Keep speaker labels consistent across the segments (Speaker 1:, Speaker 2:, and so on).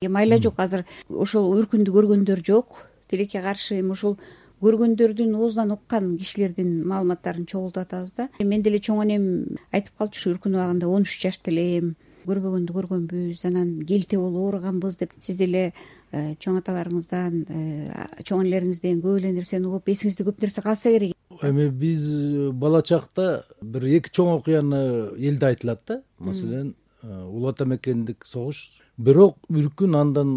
Speaker 1: эми айла жок азыр ошол өркүндү көргөндөр жок. Тилекке каршы эми ошол көргөндөрдүн оозунан уккан кишилердин маалыматтарын чогултуп атабыз да. Мен деле чоң энем айтып калчу ушу өркүн убагында он үч жашта элем көрбөгөндү көргөнбүз анан келте болуп ооруганбыз деп сиз деле э, чоң аталарыңыздан э, чоң энелериңизден көп эле нерсени угуп эсиңизде көп нерсе калса керек.
Speaker 2: Эми биз э, бала чакта бир эки чоң окуяны элде айтылат да. Маселен улуу ата мекендик согуш бирок үркүн андан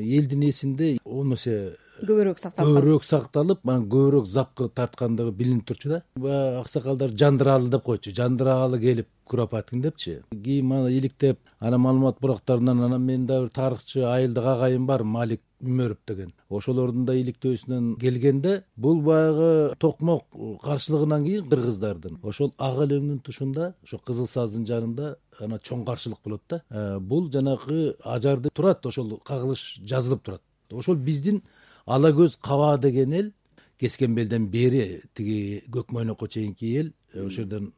Speaker 2: элдин эсинде он эсе
Speaker 1: көбүрөөк сакталып
Speaker 2: көбүрөөк сакталып анан көбүрөөк запкы тарткандыгы билинип турчу да. Баягы аксакалдар жандыраалы деп койчу. Жандыраалы келип куропаткин депчи. Кийин ана иликтеп анан маалымат бурактарынан анан менин дагы бир тарыхчы айылдык агайым бар малик үмөров деген. Ошолордун да иликтөөсүнөн келгенде бул баягы токмок каршылыгынан кийин кыргыздардын ошол ак өлөңдүн тушунда ошо кызыл саздын жанында анан чоң каршылык болот да. Э, бул жанагы ажарды турат ошол кагылыш жазылып турат. Ошол биздин ала көз каба деген эл кескенбелден бери тиги көк мойнокко чейинки эл э, ошол жерден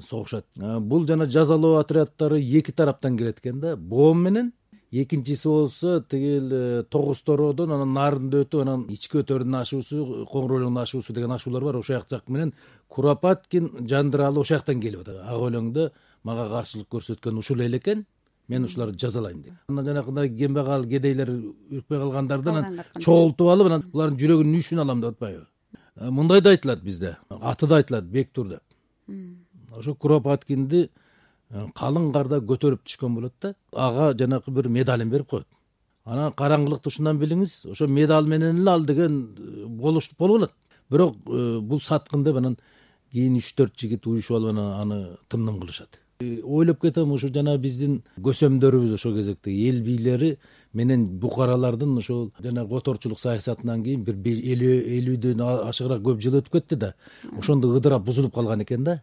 Speaker 2: согушат. Бул жана жазалоо отряддары эки тараптан келет экен да. Боом менен экинчиси болсо тигил э, тогуз тороодон анан нарынды өтүп анан ички өтөрдүн ашуусу коңур өлөңдүн ашуусу деген ашуулар бар. Ошол жак менен куропаткин жандыраалы ошол жактан келип атат. Ак өлөңдө мага каршылык көрсөткөн ушул эл экен мен ушуларды жазалайм дейт анан жанагындай кембагал кедейлер үркпөй калгандарды анан чогултуп алып анан булардын жүрөгүнүн үйшүн алам деп атпайбы э, мындай да айтылат бизде. Аты да айтылат бектур деп ошо куропаткинди э, калың карда көтөрүп түшкөн болот да ага жанагы бир медалын берип коет. Анан караңгылыкты ушундан билиңиз ошо медаль менен эле ал деген э, болуш болуп алат бирок бул саткын деп анан кийин үч төрт жигит уюшуп алып анан аны тымдым кылышат ойлоп кетем ушу жана биздин көсөмдөрүбүз ошол кезекте. Эл бийлери менен букаралардын ошол жанагы которчулук саясатынан кийин бир элүүдөн ашыгыраак көп жыл өтүп кетти да. Ошондо ыдырап бузулуп калган экен да.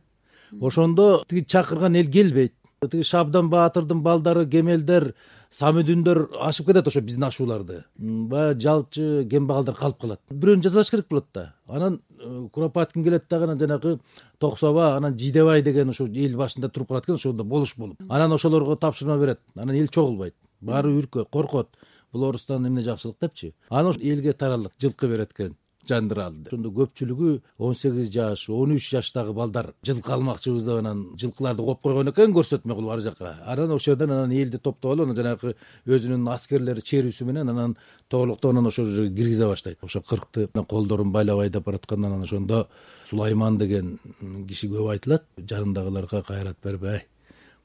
Speaker 2: Ошондо тиги чакырган эл келбейт тиги шабдан баатырдын балдары кемелдер самүдүндөр ашып кетет ошо биздин ашууларды. Баягы жалчы кембагалдар калып калат. Бирөөнү жазалаш керек болот да. Анан э, куропаткин келет дагы анан жанагы токсоба анан жидебай деген ушул эл башында туруп калат экен ошондо болуш болуп. Анан ошолорго тапшырма берет. Анан эл чогулбайт. Баары үркөт коркот. Бул орустан эмне жакшылык депчи? Анан ошо элге таралат жылкы берет экен жандыраалы деп ошондо көпчүлүгү он сегиз жаш он үч жаштагы балдар жылкы алмакчыбыз деп анан жылкыларды кооп койгон экен көрсөтмө кылып ар жака анан ошол жерден анан элди топтоп алып анан жанагы өзүнүн аскерлери черүүсү менен анан тоолуктап анан ошол жерге киргизе баштайт. Ошо кыркты колдорун байлап айдап баратканда анан ошондо сулайман деген киши көп айтылат. Жанындагыларга кайрат берип эй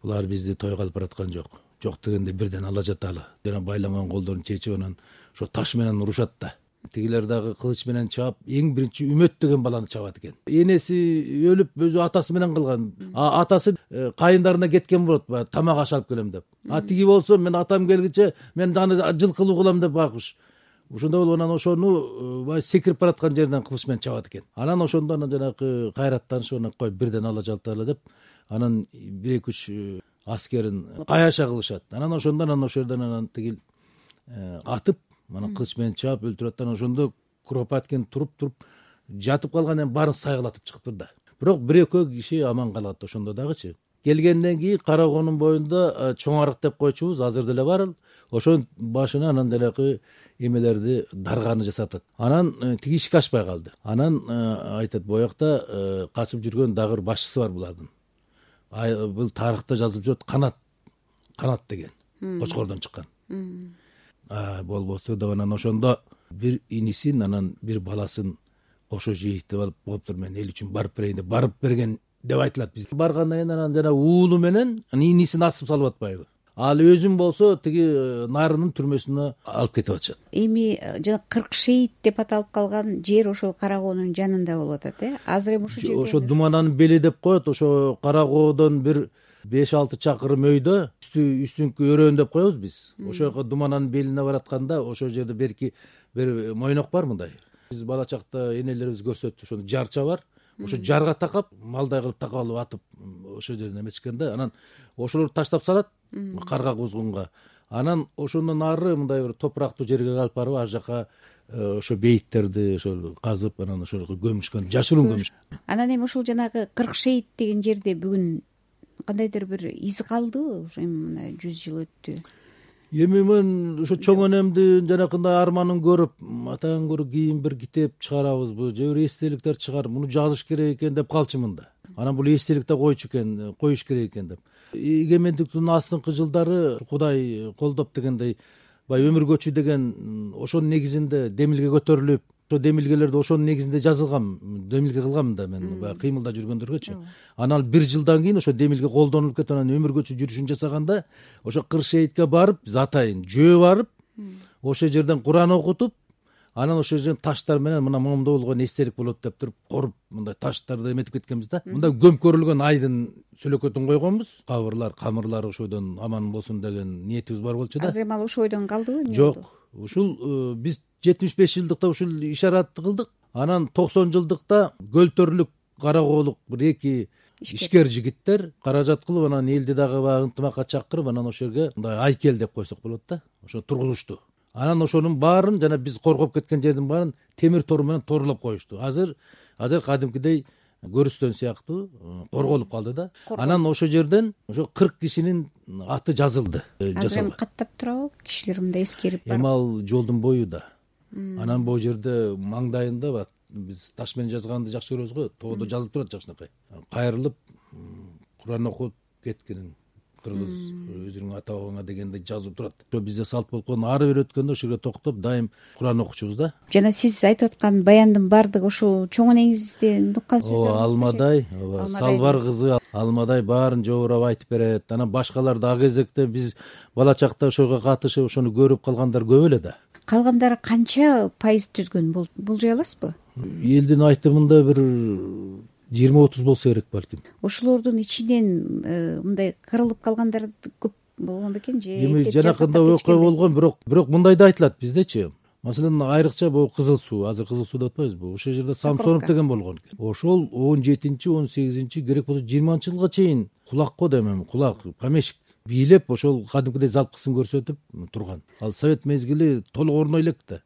Speaker 2: булар бизди тойго алып бараткан жок. Жок дегенде бирден ала жаталы жана байланган колдорун чечип анан ошо таш менен урушат да тигилер дагы кылыч менен чаап эң биринчи үмөт деген баланы чабат экен. Энеси өлүп өзү атасы менен калган. Атасы э, кайындарына кеткен болот баягы тамак аш алып келем деп. А тиги болсо мен атам келгиче мен аны жылкылуу кылам деп байкуш. Ошондой болуп анан ошону э, баягы секирип бараткан жеринен кылыч менен чабат экен. Анан ошондо анан жанагы кайраттанышып анан кой бирден ала жаталы деп анан бир эки үч э, аскерин каяша кылышат. Анан ошондо анан ошол жерден анан тигил атып анан кылыч менен чаап өлтүрүп анан ошондо куропаткин туруп туруп жатып калган эми баарын сайгылатып чыгыптыр да бирок бир экөө киши аман калат ошондо дагычы. Келгенден кийин кара боюнда чоң арык деп койчубуз азыр деле бар ал ошонун башына анан жанагы эмелерди дарганы жасатат. Анан э, тиги ишке ашпай калды. Анан э, айтат э, качып жүргөн дагы бир башчысы бар булардын. Бул тарыхта жазылып жүрөт канат канат деген кочкордон чыккан болбосо деп анан ошондо бир инисин анан бир баласын кошо деп алып болуптур мен эл үчүн барып берейин деп барып берген деп айтылат биз баргандан кийин анан жанагы уулу менен инисин асып салып атпайбы. Ал өзүн болсо тиги э, нарынын түрмөсүнө алып кетип атышат.
Speaker 1: Эми э, жана кырк шейит деп аталып калган жер ошол кара коонун жанында болуп атат э? Азыр эми ушул жерде
Speaker 2: ошо думананын бели деп коет ошо кара коодон бир беш алты чакырым өйдө үстү үстүңкү өрөөн деп коебуз биз. Ошол жака думананын белине баратканда ошол жерде берки бир мойнок бар мындай. Биз бала чакта энелерибиз көрсөттү ошондо жарча бар. Ошо жарга такап малдай кылып такап алып атып ошол жерден эметишкен да анан ошолорду таштап салат карга кузгунга. Анан ошондон ары мындай бир топурактуу жерге алып барып ар жака э, ошо бейиттерди ошол казып анан ошол жака көмүшкөн жашыруун көмүшкөн.
Speaker 1: Анан эми ушул жанагы кырк шейит деген жерде бүгүн кандайдыр бир из калдыбы ошо эми мына жүз жыл өттү.
Speaker 2: Эми мен ошо чоң энемдин жанакындай арманын көрүп атадан көрө кийин бир китеп чыгарабызбы же бир эстеликтер чыгарып муну жазыш керек экен деп калчумун да. Анан бул эстеликте койчу экен коюш керек экен деп. Эгемендиктин астыңкы жылдары кудай колдоп дегендей баягы өмүр көчү деген ошонун негизинде демилге көтөрүлүп ошо демилгелерди ошонун негизинде жазылгам демилге кылгам да мен баягы кыймылда жүргөндөргөчү. Анан бир жылдан кийин ошо демилге колдонулуп кетип анан өмүр көчү жүрүшүн жасаганда ошо кыр шеитке барып биз атайын жөө барып ошол жерден куран окутуп анан ошол жерден таштар менен мына момундай болгон эстелик болот деп туруп коруп мындай таштарды эметип кеткенбиз да. Мындай көмкөрүлгөн айдын сүлөкөтүн койгонбуз. Кабырлар камырлар ошойдон аман болсун деген ниетибиз бар болчу да.
Speaker 1: Азыр эми ал ошол ойдон калдыбы
Speaker 2: жок. ушул э, биз жетимиш беш жылдыкта ушул ишаратты кылдык. Анан токсон жылдыкта көлтөрлүк кара коолук бир эки ишкер жигиттер каражат кылып анан элди дагы баягы ынтымакка чакырып анан ошол жерге мындай айкел деп койсок болот да. Ошону тургузушту анан ошонун баарын жана биз коргоп кеткен жердин баарын темир тор менен торлоп коюшту. Азыр азыр кадимкидей көрүстөн сыяктуу э, корголуп калды да. Анан ошол жерден ошо кырк кишинин аты жазылды
Speaker 1: э, азыр эми каттап турабы кишилер мындай эскерип
Speaker 2: эми ал жолдун бою да. Анан могу жерде маңдайында баягы биз таш менен жазганды жакшы көрөбүз го тоодо жазылып турат жакшынакай кайрылып куран окуп кеткиниң кыргыз өзүңүн ата бабаңа дегендей жазылып турат. Ошо бизде салт болуп калган ары бери өткөндө ошол жерге токтоп дайым куран окучубуз да?
Speaker 1: Жана сиз айтып аткан баяндын баардыгы ушул чоң энеңизден уккан сөздөр
Speaker 2: ооба алмадай ооба салбар кызы алмадай баарын жобурап айтып берет. Анан башкалар да ал кезекте биз бала чакта ошого катышып ошону көрүп калгандар көп эле да.
Speaker 1: Калгандары канча пайыз түзгөн? Болжой аласызбы?
Speaker 2: Элдин айтымында бир жыйырма отуз болсо керек балким
Speaker 1: ошолордун ичинен э, мындай кырылып калгандар көп болгон бекен же
Speaker 2: эми жанакындай окуя болгон бирок бирок мындай да айтылат биздечи. Маселен айрыкча могу кызыл суу азыр кызыл суу деп атпайбызбы ошол жерде самсонов деген болгон экен. Ошол он жетинчи он сегизинчи керек болсо жыйырманчы жылга чейин кулак го дейм эми кулак помещик бийлеп ошол кадимкидей залпкысын көрсөтүп турган. Ал совет мезгили толук орной элек да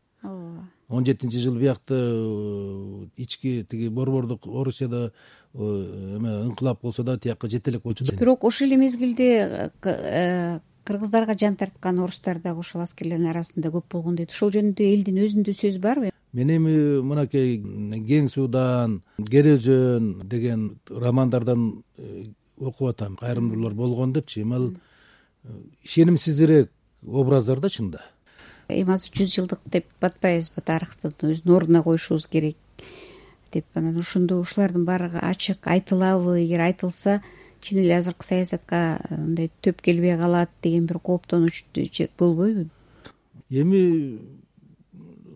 Speaker 2: он жетинчи жылы биякта э, ички тиги борбордук орусияда э, эме ыңкылап болсо да тияка жете элек болчу да.
Speaker 1: Бирок ошол эле мезгилде э, кыргыздарга жан тарткан орустар дагы ошол аскерлердин арасында көп болгон дейт. Ошол жөнүндө элдин өзүнүн сөзү барбы
Speaker 2: мен эми мынакей кең суудан кер өзөн деген романдардан окуп атам. Кайрымдуулар болгон депчи. Эми ал ишенимсизирээк образдар да чынында
Speaker 1: эми азыр жүз жылдык деп атпайбызбы тарыхтын өзүнүн ордуна коюшубуз керек. Деп анан ошондо ушулардын баардыгы ачык айтылабы эгер айтылса чын эле азыркы саясатка э, мындай төп келбей калат деген бир кооптонуч болбойбу.
Speaker 2: Эми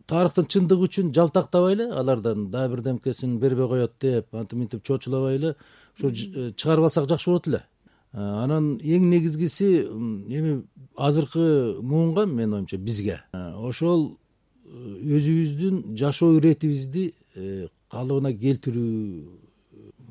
Speaker 2: тарыхтын чындыгы үчүн жалтактабайлы алардан дагы бирдемкесин бербей коет деп антип мынтип чочулабайлы ушу э, чыгарып алсак жакшы болот эле. э, анан эң негизгиси эми азыркы муунга менин оюмча бизге. Э, ошол э, өзүбүздүн жашоо иретибизди э, калыбына келтирүү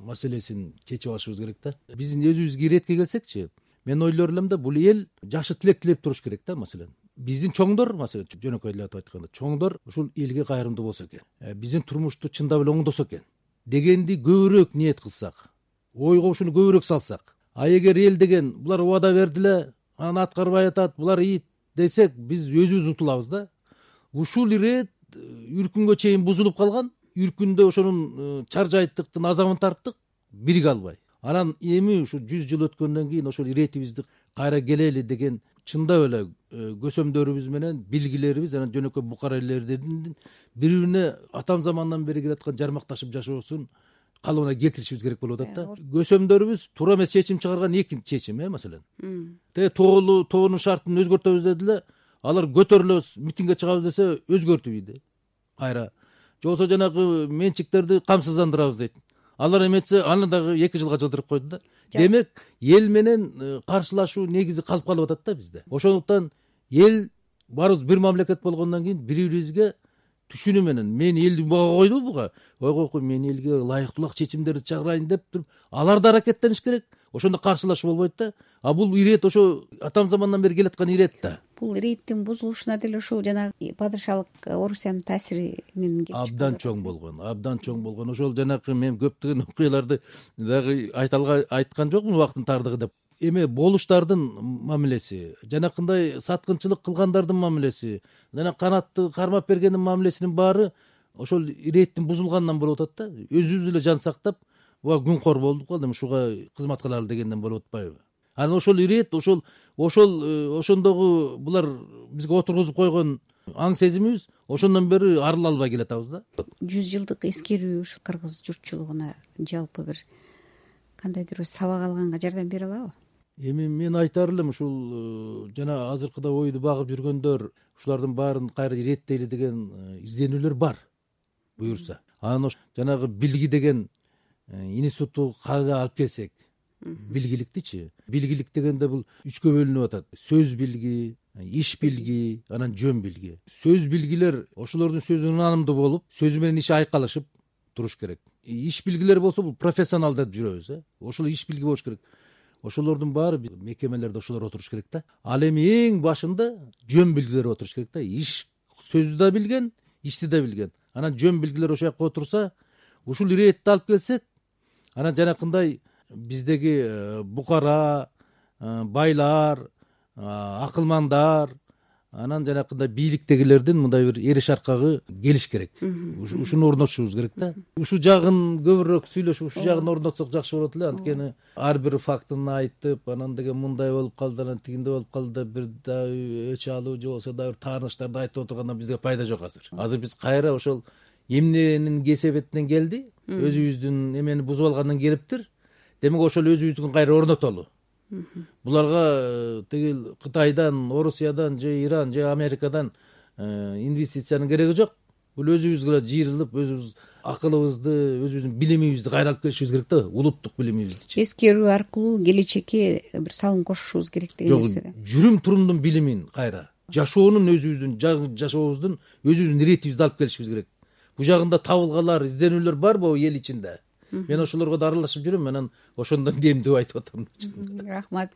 Speaker 2: маселесин чечип алышыбыз керек да. Биздин өзүбүзгө иретке келсекчи мен ойлор элем да бул эл жакшы тилек тилеп туруш керек да маселен. Биздин чоңдор маселен жөнөкөйлөп айтканда чоңдор ушул элге кайрымдуу болсо экен. Биздин турмушту чындап эле оңдосо экен. Дегенди көбүрөөк ниет кылсак ойго ушуну көбүрөөк салсак а эгер эл деген булар убада берди эле анан аткарбай атат булар ийит десек биз өзүбүз утулабыз да. Ушул ирет э, үркүнгө чейин бузулуп калган үркүндө ошонун э, чаржайттыктын азабын тарттык бириге албай. Анан эми ушу жүз жыл өткөндөн кийин ошол иретибизди кайра келели деген чындап эле э, көсөмдөрүбүз менен билгилерибиз анан жөнөкөй букара элдердин бири бирине атам замандан бери келаткан жармакташып жашоосун калыбына келтиришибиз керек болуп атат да. Көсөмдөрүбүз туура эмес чечим чыгарган эки чечим э маселен. Тиги тоолу тоонун шартын өзгөртөбүз деди эле алар көтөрүлөбүз митингге чыгабыз десе өзгөртүбүйдү. Кайра же болбосо жанагы менчиктерди камсыздандырабыз дейт. Алар эметсе аны дагы эки жылга жылдырып койду да. Демек эл менен э, каршылашуу негизи калып калып атат да бизде. Ошондуктан эл баарыбыз бир мамлекет болгондон кийин бири бирибизге түшүнүү менен мени эл буга койдубу буга ойгой кой мен элге ылайыктуулак чечимдерди чыгарайын деп туруп алар да аракеттениш керек ошондо каршылашуу болбойт да а бул ирет ошо атам замандан бери келаткан ирет да
Speaker 1: бул иреттин бузулушуна деле ушул жанагы падышалык орусиянын таасиринен
Speaker 2: абдан чоң болгон абдан чоң болгон. Ошол жанакы мен көптөгөн окуяларды дагы айткан жокмун убакыттын таардыгы деп эме болуштардын мамилеси жанакындай саткынчылык кылгандардын мамилеси жана канатты кармап бергендин мамилесинин баары ошол иреттин бузулганынан болуп атат да. Өзүбүз эле жан сактап буга күнкор болуп калды эми ушуга кызмат кылалы дегенден болуп атпайбы. Анан ошол ирет ошол ошол э, ошондогу булар бизге отургузуп койгон аң сезимибиз ошондон бери арыла албай келатабыз да.
Speaker 1: Жүз жылдык эскерүү ушул кыргыз журтчулугуна жалпы бир кандайдыр бир сабак алганга жардам бере алабы
Speaker 2: эми мен айтаар элем ушул э, жана азыркыда ойду багып жүргөндөр ушулардын баарын кайра иреттейли деген э, изденүүлөр бар буюрса. Анан ошо жанагы билги деген институтту кайра алып келсек билгиликтичи. Билгилик дегенде бул үчкө бөлүнүп атат. Сөз билги иш билги анан жөн билги. Сөз билгилер ошолордун сөзү ынанымдуу болуп сөзү менен иши айкалышып туруш керек. Иш билгилер болсо бул профессионал деп жүрөбүз э. Ошол иш билги болуш керек ошолордун баары мекемелерде ошолор отуруш керек да. Ал эми эң башында жөн билгилер отуруш керек да. Иш сөздү да билген ишти да билген. Анан жөн билгилер ошол жака отурса ушул иретти алып келсек анан жанакындай биздеги э, букара э, байлар э, акылмандар анан жанакындай бийликтегилердин мындай бир эре шаркагы келиш керек. Ушуну орнотушубуз керек да. Ушул жагын көбүрөөк сүйлөшүп ушул жагын орнотсок жакшы болот эле. Анткени ар бир фактыны айтып анан деген мындай болуп калды анан тигиндей болуп калды деп бир дагы өч алуу же болбосо дагы бир тааныштарды айтып отургандан бизге пайда жок азыр. Азыр биз кайра ошол эмненин кесепетинен келди. Өзүбүздүн эмени бузуп алгандан келиптир. Демек ошол өзүбүздүкүн кайра орнотолу буларга э, тигил кытайдан орусиядан же иран же америкадан э, инвестициянын кереги жок. Бул өзүбүз гана жыйрылып өзүбүз акылыбызды өзүбүздүн билимибизди кайра алып келишибиз керек да. Улуттук билимибиздичи
Speaker 1: эскерүү аркылуу келечекке бир салым кошушубуз керек деген нерсе да
Speaker 2: жок жүрүм турумдун билимин кайра. Жашоонун өзүбүздүн жашообуздун өзүбүздүн иретибизди алып келишибиз керек. Бул жагында табылгалар изденүүлөр барбы эл ичинде мен ошолорго да аралашып жүрөм анан ошондон демдүү айтып атам
Speaker 1: рахмат